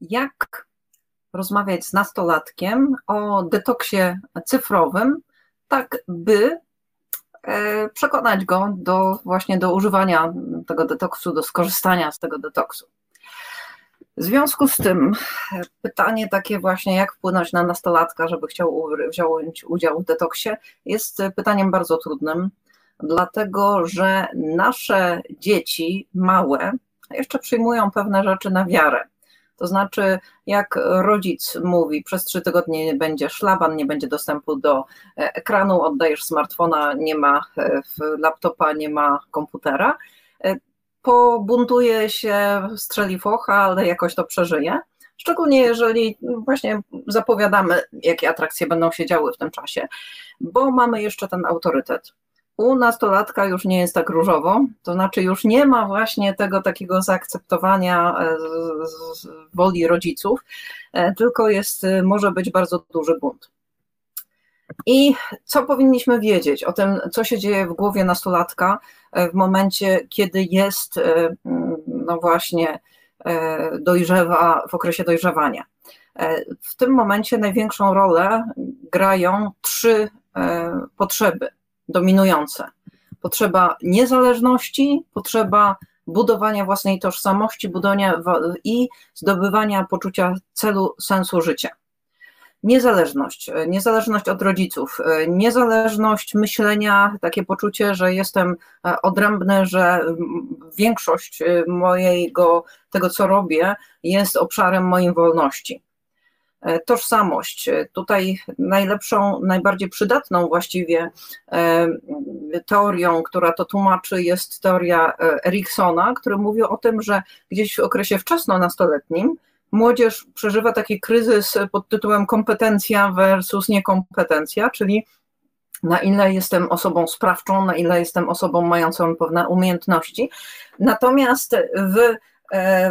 jak rozmawiać z nastolatkiem o detoksie cyfrowym, tak by e, przekonać go do właśnie do używania tego detoksu, do skorzystania z tego detoksu. W związku z tym pytanie takie właśnie, jak wpłynąć na nastolatka, żeby chciał wziąć udział w detoksie, jest pytaniem bardzo trudnym, dlatego że nasze dzieci małe jeszcze przyjmują pewne rzeczy na wiarę. To znaczy, jak rodzic mówi, przez trzy tygodnie nie będzie szlaban, nie będzie dostępu do e, ekranu, oddajesz smartfona, nie ma e, laptopa, nie ma komputera, e, pobuntuje się, strzeli focha, ale jakoś to przeżyje. Szczególnie jeżeli właśnie zapowiadamy, jakie atrakcje będą się działy w tym czasie, bo mamy jeszcze ten autorytet u nastolatka już nie jest tak różowo, to znaczy już nie ma właśnie tego takiego zaakceptowania e, woli rodziców, e, tylko jest, e, może być bardzo duży bunt. I co powinniśmy wiedzieć o tym, co się dzieje w głowie nastolatka w momencie, kiedy jest, no właśnie, dojrzewa, w okresie dojrzewania? W tym momencie największą rolę grają trzy potrzeby dominujące. Potrzeba niezależności, potrzeba budowania własnej tożsamości, budowania i zdobywania poczucia celu, sensu życia. Niezależność, niezależność od rodziców, niezależność myślenia, takie poczucie, że jestem odrębny, że większość mojego tego, co robię, jest obszarem mojej wolności. E, tożsamość. E, tutaj najlepszą, najbardziej przydatną właściwie e, teorią, która to tłumaczy, jest teoria Eriksona, który mówi o tym, że gdzieś w okresie wczesno-nastoletnim młodzież przeżywa taki kryzys pod tytułem kompetencja versus niekompetencja, czyli na ile jestem osobą sprawczą, na ile jestem osobą mającą pewne umiejętności. Natomiast w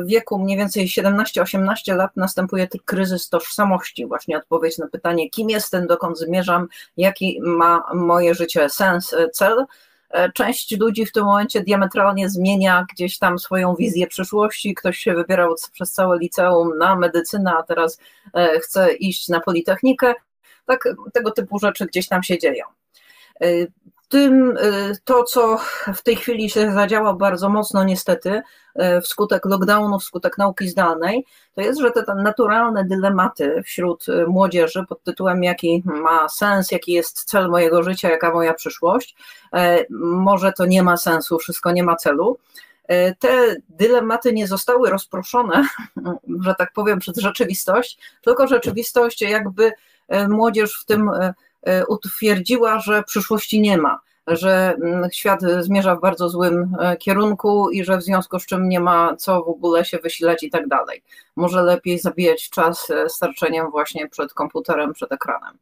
wieku mniej więcej 17-18 lat następuje kryzys tożsamości, właśnie odpowiedź na pytanie, kim jestem, dokąd zmierzam, jaki ma moje życie sens, e, cel. E, część ludzi w tym momencie diametralnie zmienia gdzieś tam swoją wizję przyszłości. Ktoś się wybierał przez całe liceum na medycynę, a teraz chce iść na politechnikę. Tak, tego typu rzeczy gdzieś tam się dzieją tym y, to, co w tej chwili się zadziała bardzo mocno niestety y, wskutek lockdownu, wskutek nauki zdalnej, to jest, że te, naturalne dylematy wśród y, młodzieży pod tytułem jaki ma sens, jaki jest cel mojego życia, jaka moja przyszłość, może to nie ma sensu, wszystko nie ma celu. Te dylematy nie zostały rozproszone, że tak powiem, przez rzeczywistość, tylko rzeczywistość jakby młodzież w tym utwierdziła, że przyszłości nie ma, że mm, świat zmierza w bardzo złym e, kierunku i że w związku z czym nie ma co w ogóle się wysilać i tak dalej. Może lepiej zabijać czas e, starczeniem właśnie przed komputerem, przed ekranem.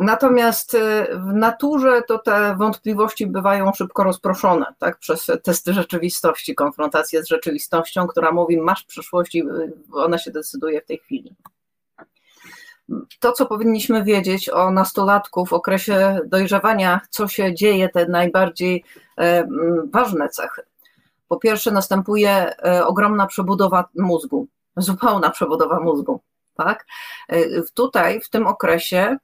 Natomiast w naturze to te wątpliwości bywają szybko rozproszone tak, przez testy rzeczywistości, konfrontację z rzeczywistością, która mówi, masz przyszłość i ona się decyduje w tej chwili to, co powinniśmy wiedzieć o nastolatku w okresie dojrzewania, co się dzieje, te najbardziej e, ważne cechy. Po pierwsze, następuje e, ogromna przebudowa mózgu, zupełna przebudowa mózgu. Tak? E, tutaj, w tym okresie,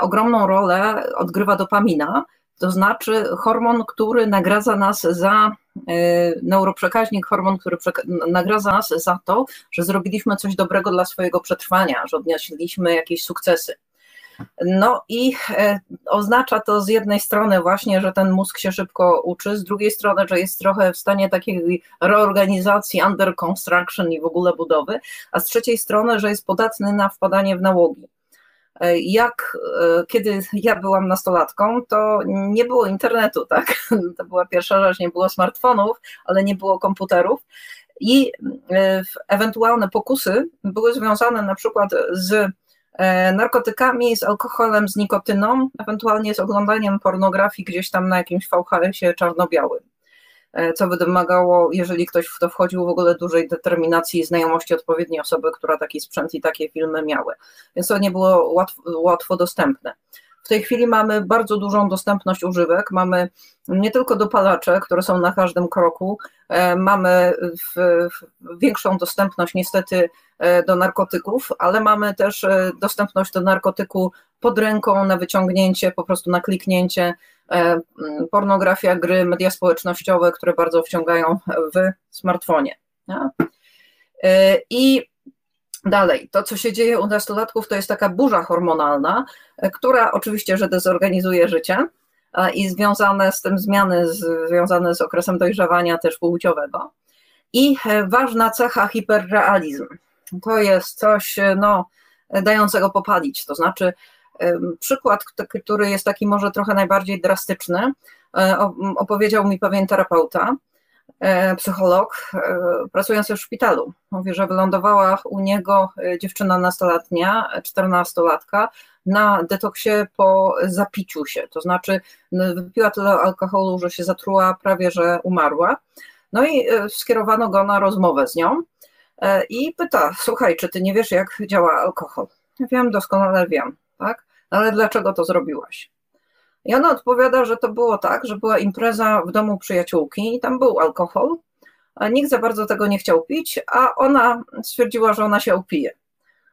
ogromną rolę odgrywa dopamina, to znaczy hormon, który nagradza nas za e, neuroprzekaźnik, hormon, który nagradza nas za to, że zrobiliśmy coś dobrego dla swojego przetrwania, że odnieśliśmy jakieś sukcesy. No i e, oznacza to z jednej strony właśnie, że ten mózg się szybko uczy, z drugiej strony, że jest trochę w stanie takiej reorganizacji, under construction i w ogóle budowy, a z trzeciej strony, że jest podatny na wpadanie w nałogi. E, jak e, kiedy ja byłam nastolatką, to nie było internetu, tak? To była pierwsza rzecz, nie było smartfonów, ale nie było komputerów. I e, ewentualne pokusy były związane na przykład z narkotykami, z alkoholem, z nikotyną, ewentualnie z oglądaniem pornografii gdzieś tam na jakimś VHS-ie czarno-białym. E, co by wymagało, jeżeli ktoś w to wchodził, w ogóle dużej determinacji i znajomości odpowiedniej osoby, która taki sprzęt i takie filmy miały. Więc to nie było łatwo, łatwo dostępne. W tej chwili mamy bardzo dużą dostępność używek. Mamy nie tylko dopalacze, które są na każdym kroku, e, mamy w, w większą dostępność niestety e, do narkotyków, ale mamy też e, dostępność do narkotyku pod ręką, na wyciągnięcie, po prostu na kliknięcie. Pornografia, gry, media społecznościowe, które bardzo wciągają w smartfonie. I Dalej, to co się dzieje u nastolatków to jest taka burza hormonalna, e, która oczywiście, że dezorganizuje życie i związane z tym zmiany związane z okresem dojrzewania też płciowego. I e, ważna cecha hiperrealizm. To jest coś e, no, dającego popalić, to znaczy przykład, który jest taki może trochę najbardziej drastyczny, opowiedział mi pewien terapeuta, psycholog e, pracujący w szpitalu. Mówi, że wylądowała u niego e, dziewczyna nastolatnia, czternastolatka, na detoksie po zapiciu się, to znaczy wypiła tyle alkoholu, że się zatruła, prawie że umarła. No i skierowano go na rozmowę z nią i pyta, słuchaj, czy ty nie wiesz, jak działa alkohol? Wiem, doskonale wiem, tak? Ale dlaczego to zrobiłaś? I ona odpowiada, że to było tak, że była impreza w domu przyjaciółki i tam był alkohol. Nikt za bardzo tego nie chciał pić, a ona stwierdziła, że ona się upije.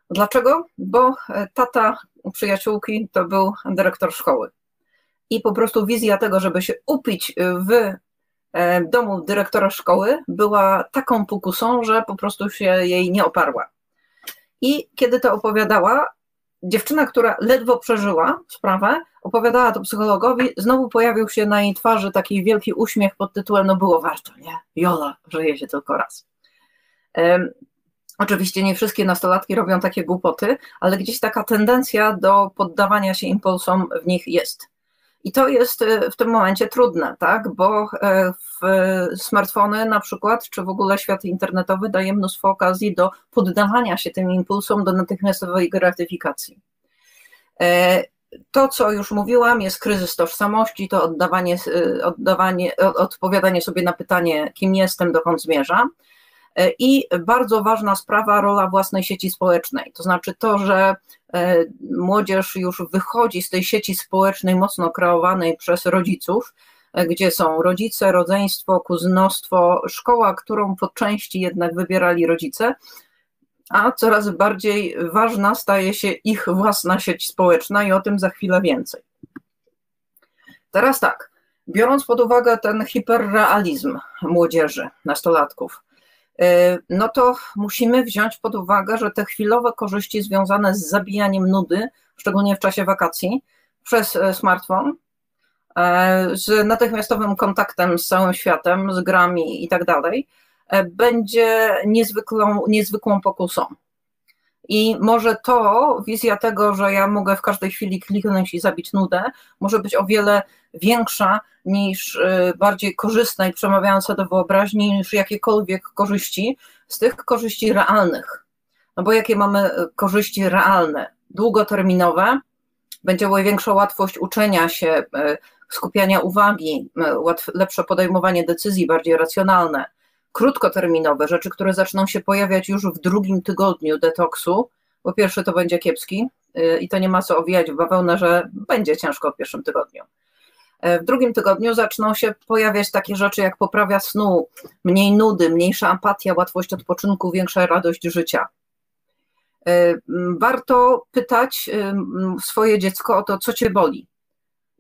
Dlaczego? Bo e, tata przyjaciółki to był dyrektor szkoły. I po prostu wizja tego, żeby się upić w e, domu dyrektora szkoły była taką pokusą, że po prostu się jej nie oparła. I kiedy to opowiadała, dziewczyna, która ledwo przeżyła sprawę, opowiadała to psychologowi, znowu pojawił się na jej twarzy taki wielki uśmiech pod tytułem no było warto, nie? Jola, żyje się tylko raz. Um, oczywiście nie wszystkie nastolatki robią takie głupoty, ale gdzieś taka tendencja do poddawania się impulsom w nich jest. I to jest e, w tym momencie trudne, tak? bo e, w smartfony na przykład, czy w ogóle świat internetowy daje mnóstwo okazji do poddawania się tym impulsom, do natychmiastowej gratyfikacji. E, to, co już mówiłam, jest kryzys tożsamości, to oddawanie, oddawanie, odpowiadanie sobie na pytanie, kim jestem, dokąd zmierzam. I bardzo ważna sprawa, rola własnej sieci społecznej. To znaczy to, że e, młodzież już wychodzi z tej sieci społecznej mocno kreowanej przez rodziców, e, gdzie są rodzice, rodzeństwo, kuzynostwo, szkoła, którą po części jednak wybierali rodzice, a coraz bardziej ważna staje się ich własna sieć społeczna i o tym za chwilę więcej. Teraz tak, biorąc pod uwagę ten hiperrealizm młodzieży, nastolatków, no to musimy wziąć pod uwagę, że te chwilowe korzyści związane z zabijaniem nudy, szczególnie w czasie wakacji, przez e, smartfon, e, z natychmiastowym kontaktem z całym światem, z grami i tak dalej, E, będzie niezwykłą, niezwykłą pokusą. I może to, wizja tego, że ja mogę w każdej chwili kliknąć i zabić nudę, może być o wiele większa niż e, bardziej korzystna i przemawiająca do wyobraźni niż jakiekolwiek korzyści z tych korzyści realnych. No bo jakie mamy e, korzyści realne? Długoterminowe, będzie większa łatwość uczenia się, skupiania uwagi, lepsze podejmowanie decyzji, bardziej racjonalne krótkoterminowe, rzeczy, które zaczną się pojawiać już w drugim tygodniu detoksu. Po pierwsze, to będzie kiepski y, i to nie ma co owijać w bawełnę, że będzie ciężko w pierwszym tygodniu. E, w drugim tygodniu zaczną się pojawiać takie rzeczy jak poprawia snu, mniej nudy, mniejsza apatia, łatwość odpoczynku, większa radość życia. E, warto pytać swoje dziecko o to, co cię boli.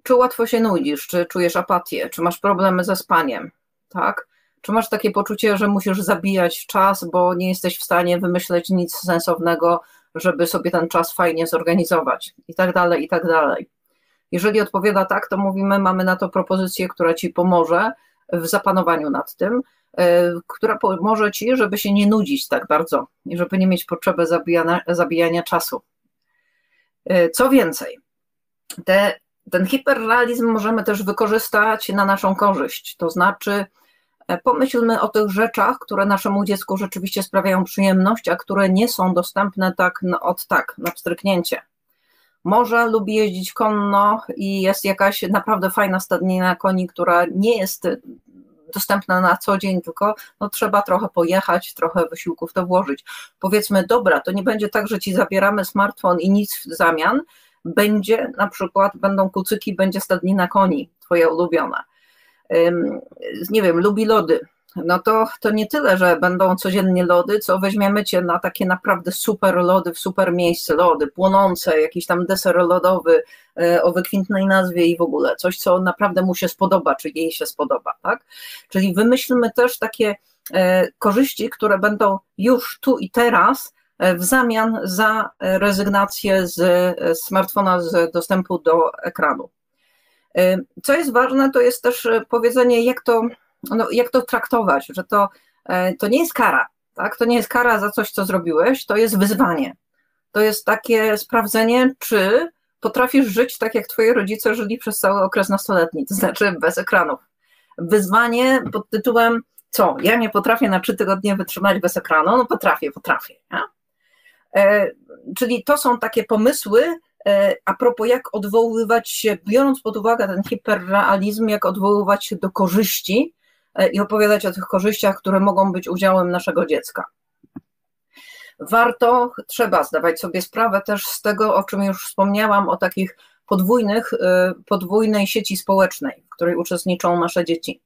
Czy łatwo się nudzisz, czy czujesz apatię, czy masz problemy ze spaniem, tak? Czy masz takie poczucie, że musisz zabijać czas, bo nie jesteś w stanie wymyśleć nic sensownego, żeby sobie ten czas fajnie zorganizować i tak dalej, i tak dalej. Jeżeli odpowiada tak, to mówimy, mamy na to propozycję, która ci pomoże w zapanowaniu nad tym, e, która pomoże ci, żeby się nie nudzić tak bardzo i żeby nie mieć potrzeby zabijania, zabijania czasu. E, co więcej, te, ten hiperrealizm możemy też wykorzystać na naszą korzyść, to znaczy pomyślmy o tych rzeczach, które naszemu dziecku rzeczywiście sprawiają przyjemność, a które nie są dostępne tak od tak, na pstryknięcie. Może lubi jeździć konno i jest jakaś naprawdę fajna stadnina koni, która nie jest dostępna na co dzień, tylko no, trzeba trochę pojechać, trochę wysiłków to włożyć. Powiedzmy, dobra, to nie będzie tak, że ci zabieramy smartfon i nic w zamian, będzie na przykład, będą kucyki, będzie stadnina koni, twoja ulubiona. Nie wiem, lubi lody, no to, to nie tyle, że będą codziennie lody, co weźmiemy cię na takie naprawdę super lody w super miejsce, lody płonące, jakiś tam deser lodowy e, o wykwintnej nazwie i w ogóle coś, co naprawdę mu się spodoba, czy jej się spodoba, tak? Czyli wymyślmy też takie e, korzyści, które będą już tu i teraz e, w zamian za rezygnację z smartfona, z dostępu do ekranu. Co jest ważne, to jest też powiedzenie, jak to no, jak to traktować, że to, e, to nie jest kara, tak? To nie jest kara za coś, co zrobiłeś, to jest wyzwanie. To jest takie sprawdzenie, czy potrafisz żyć tak, jak twoi rodzice żyli przez cały okres nastoletni, to znaczy bez ekranów. Wyzwanie pod tytułem co? Ja nie potrafię na trzy tygodnie wytrzymać bez ekranu? No potrafię, potrafię. E, czyli to są takie pomysły, e, a propos jak odwoływać się, biorąc pod uwagę ten hiperrealizm, jak odwoływać się do korzyści, E, i opowiadać o tych korzyściach, które mogą być udziałem naszego dziecka. Warto, trzeba zdawać sobie sprawę też z tego, o czym już wspomniałam, o takich podwójnych, e, podwójnej sieci społecznej, w której uczestniczą nasze dzieci.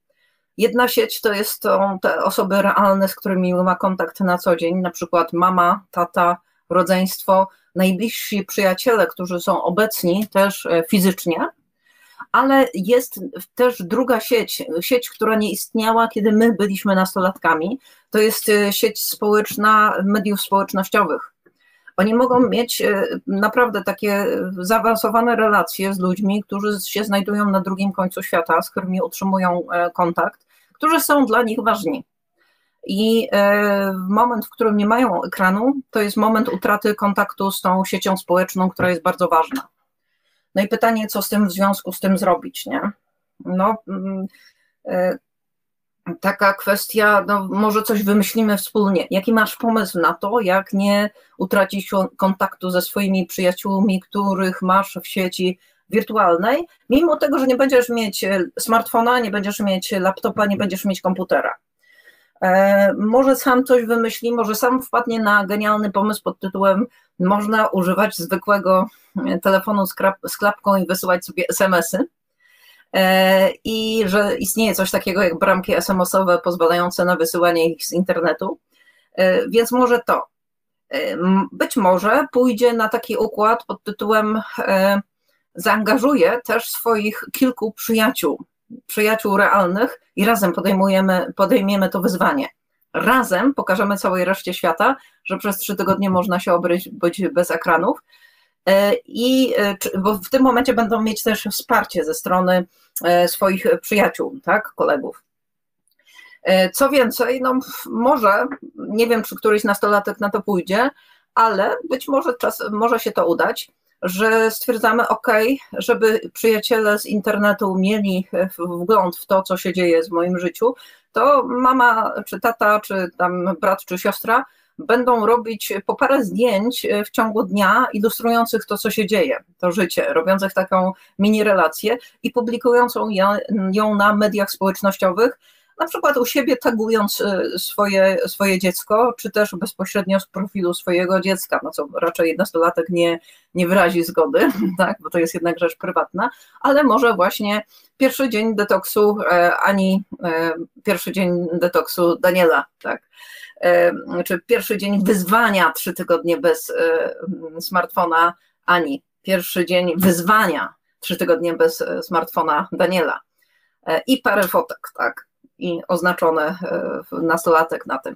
Jedna sieć to jest to te osoby realne, z którymi ma kontakt na co dzień, na przykład mama, tata, rodzeństwo, najbliżsi przyjaciele, którzy są obecni też e, fizycznie, ale jest też druga sieć, sieć, która nie istniała, kiedy my byliśmy nastolatkami. To jest e, sieć społeczna mediów społecznościowych. Oni mogą mieć e, naprawdę takie zaawansowane relacje z ludźmi, którzy się znajdują na drugim końcu świata, z którymi utrzymują kontakt, którzy są dla nich ważni. I moment, w którym nie mają ekranu, to jest moment utraty kontaktu z tą siecią społeczną, która jest bardzo ważna. No i pytanie, co z tym w związku z tym zrobić, nie? No, mm, e, taka kwestia, no może coś wymyślimy wspólnie. Jaki masz pomysł na to, jak nie utracić kontaktu ze swoimi przyjaciółmi, których masz w sieci wirtualnej, mimo tego, że nie będziesz mieć smartfona, nie będziesz mieć laptopa, nie będziesz mieć komputera. E, może sam coś wymyśli, może sam wpadnie na genialny pomysł pod tytułem można używać zwykłego e, telefonu z klapką i wysyłać sobie SMS-y. E, I że istnieje coś takiego jak bramki SMS-owe pozwalające na wysyłanie ich z internetu. Więc może to. Być może pójdzie na taki układ pod tytułem zaangażuje też swoich kilku przyjaciół przyjaciół realnych i razem podejmujemy, podejmiemy to wyzwanie. Razem pokażemy całej reszcie świata, że przez trzy tygodnie można się obryć być bez ekranów. E, I e, bo w tym momencie będą mieć też wsparcie ze strony e, swoich przyjaciół, tak, kolegów. Co więcej, no może, nie wiem, czy któryś nastolatek na to pójdzie, ale być może czas, może się to udać że stwierdzamy, ok, żeby przyjaciele z internetu mieli wgląd w to, co się dzieje w moim życiu, to mama, czy tata, czy tam brat, czy siostra będą robić po parę zdjęć w ciągu dnia ilustrujących to, co się dzieje, to życie, robiących taką mini relację i publikującą ją na mediach społecznościowych, na przykład u siebie tagując y, swoje, swoje dziecko, czy też bezpośrednio z profilu swojego dziecka, na co raczej nastolatek nie, nie wyrazi zgody, tak, bo to jest jednak rzecz prywatna, ale może właśnie pierwszy dzień detoksu e, Ani, e, pierwszy dzień detoksu Daniela, tak, e, czy pierwszy dzień wyzwania trzy tygodnie bez smartfona Ani, pierwszy dzień wyzwania trzy tygodnie bez smartfona Daniela. I parę fotek, tak i oznaczone e, nastolatek na tym.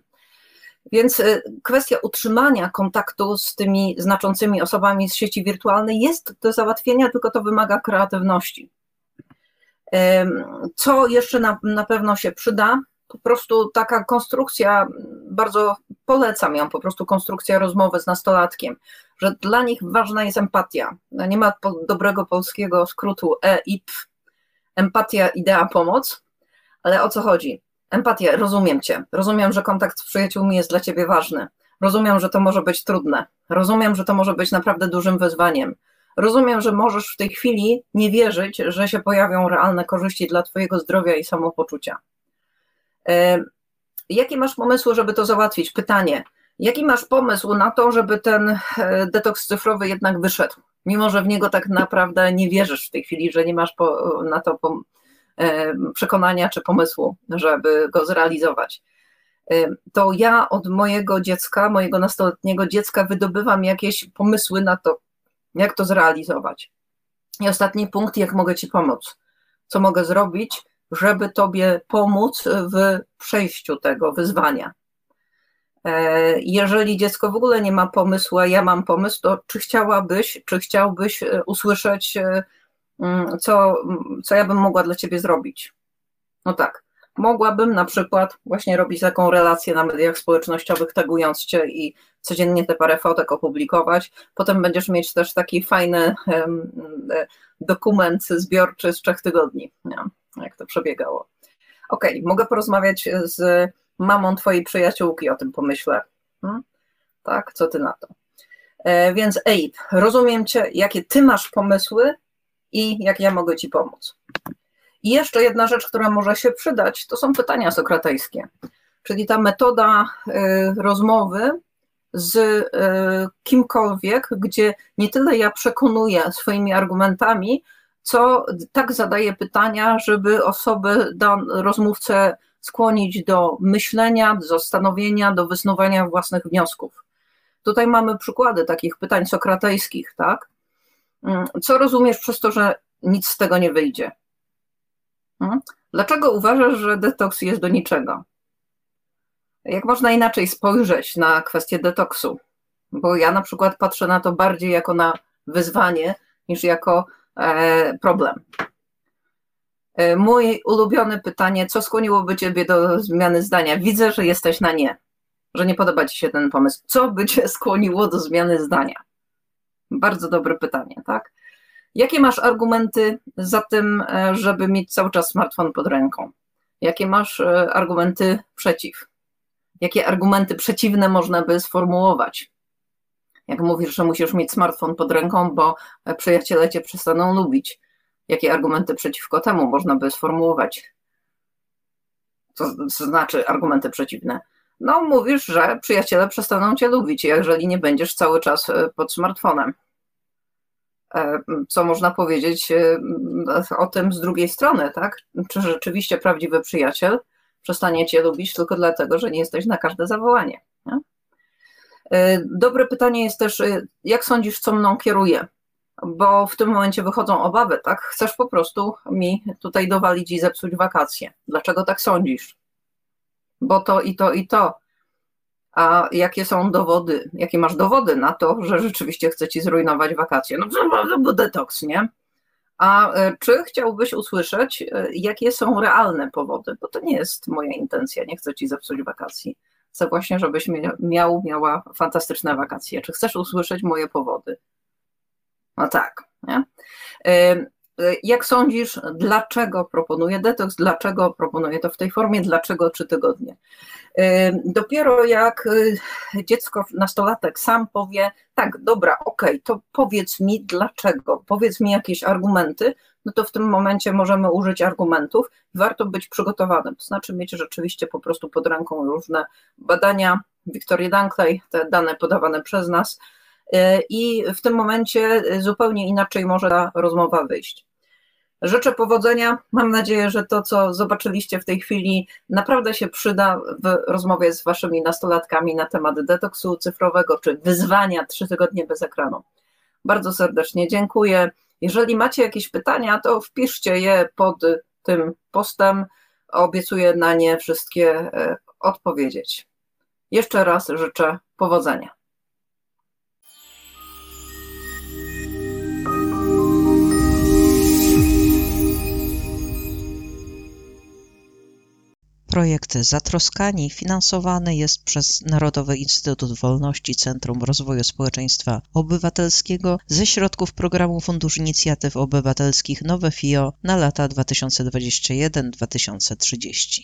Więc e, kwestia utrzymania kontaktu z tymi znaczącymi osobami z sieci wirtualnej jest do załatwienia, tylko to wymaga kreatywności. Co jeszcze na, na pewno się przyda? Po prostu taka konstrukcja, bardzo polecam ją, po prostu konstrukcja rozmowy z nastolatkiem, że dla nich ważna jest empatia. Nie ma dobrego polskiego skrótu EIP, empatia, idea, pomoc ale o co chodzi? Empatia, rozumiem cię. Rozumiem, że kontakt z przyjaciółmi jest dla ciebie ważny. Rozumiem, że to może być trudne. Rozumiem, że to może być naprawdę dużym wyzwaniem. Rozumiem, że możesz w tej chwili nie wierzyć, że się pojawią realne korzyści dla Twojego zdrowia i samopoczucia. E, jakie masz pomysły, żeby to załatwić? Pytanie. Jaki masz pomysł na to, żeby ten e, detoks cyfrowy jednak wyszedł? mimo że w niego tak naprawdę nie wierzysz w tej chwili, że nie masz po, na to po, przekonania czy pomysłu, żeby go zrealizować. To ja od mojego dziecka, mojego nastoletniego dziecka, wydobywam jakieś pomysły na to, jak to zrealizować. I ostatni punkt, jak mogę Ci pomóc? Co mogę zrobić, żeby Tobie pomóc w przejściu tego wyzwania? E, jeżeli dziecko w ogóle nie ma pomysłu, a ja mam pomysł, to czy chciałabyś, czy chciałbyś e, usłyszeć, e, co, co ja bym mogła dla ciebie zrobić? No tak, mogłabym na przykład właśnie robić taką relację na mediach społecznościowych, tagując cię i codziennie te parę fotek opublikować. Potem będziesz mieć też taki fajny dokument zbiorczy z trzech tygodni, jak to przebiegało. Okay, mogę porozmawiać z mamą twojej przyjaciółki o tym pomyślę. Hmm? Tak, co ty na to? E, więc Abe, rozumiem cię, jakie ty masz pomysły i jak ja mogę ci pomóc. I jeszcze jedna rzecz, która może się przydać, to są pytania sokratejskie, czyli ta metoda y, rozmowy z y, kimkolwiek, gdzie nie tyle ja przekonuję swoimi argumentami, co tak zadaję pytania, żeby osoby, dan, rozmówcę skłonić do myślenia, do zastanowienia, do wysnuwania własnych wniosków. Tutaj mamy przykłady takich pytań sokratejskich, tak? Mm, co rozumiesz przez to, że nic z tego nie wyjdzie? Hmm? Dlaczego uważasz, że detoks jest do niczego? Jak można inaczej spojrzeć na kwestię detoksu? Bo ja na przykład patrzę na to bardziej jako na wyzwanie niż jako e, problem. E, moje ulubione pytanie, co skłoniłoby Ciebie do zmiany zdania? Widzę, że jesteś na nie, że nie podoba Ci się ten pomysł. Co by Cię skłoniło do zmiany zdania? Bardzo dobre pytanie, tak? Jakie masz argumenty za tym, e, żeby mieć cały czas smartfon pod ręką? Jakie masz e, argumenty przeciw? Jakie argumenty przeciwne można by sformułować? Jak mówisz, że musisz mieć smartfon pod ręką, bo przyjaciele cię przestaną lubić, jakie argumenty przeciwko temu można by sformułować? Co znaczy argumenty przeciwne? No, mówisz, że przyjaciele przestaną cię lubić, jeżeli nie będziesz cały czas e, pod smartfonem. E, co można powiedzieć e, o tym z drugiej strony, tak? Czy rzeczywiście prawdziwy przyjaciel przestanie cię lubić tylko dlatego, że nie jesteś na każde zawołanie? Nie? Dobre pytanie jest też, jak sądzisz, co mną kieruje? bo w tym momencie wychodzą obawy, tak? Chcesz po prostu mi tutaj dowalić i zepsuć wakacje. Dlaczego tak sądzisz? Bo to i to i to. A jakie są dowody, jakie masz dowody na to, że rzeczywiście chce ci zrujnować wakacje? No był detoks, nie? A e, czy chciałbyś usłyszeć, e, jakie są realne powody? Bo to nie jest moja intencja, nie chcę ci zepsuć wakacji. Chcę właśnie, żebyś miał, miała fantastyczne wakacje. Czy chcesz usłyszeć moje powody? No tak. Nie? Jak sądzisz, dlaczego proponuję detoks, dlaczego proponuję to w tej formie, dlaczego trzy tygodnie? Dopiero jak y, dziecko, nastolatek sam powie, tak, dobra, okej, okay, to powiedz mi dlaczego, powiedz mi jakieś argumenty, no to w tym momencie możemy użyć argumentów. Warto być przygotowanym, to znaczy mieć rzeczywiście po prostu pod ręką różne badania. Wiktorii Dunkley, te dane podawane przez nas, i w tym momencie zupełnie inaczej może ta rozmowa wyjść. Życzę powodzenia. Mam nadzieję, że to, co zobaczyliście w tej chwili, naprawdę się przyda w rozmowie z waszymi nastolatkami na temat detoksu cyfrowego czy wyzwania trzy tygodnie bez ekranu. Bardzo serdecznie dziękuję. Jeżeli macie jakieś pytania, to wpiszcie je pod tym postem. Obiecuję na nie wszystkie e, odpowiedzieć. Jeszcze raz życzę powodzenia. Projekt Zatroskani finansowany jest przez Narodowy Instytut Wolności Centrum Rozwoju Społeczeństwa Obywatelskiego ze środków programu Fundusz Inicjatyw Obywatelskich Nowe FIO na lata 2021-2030.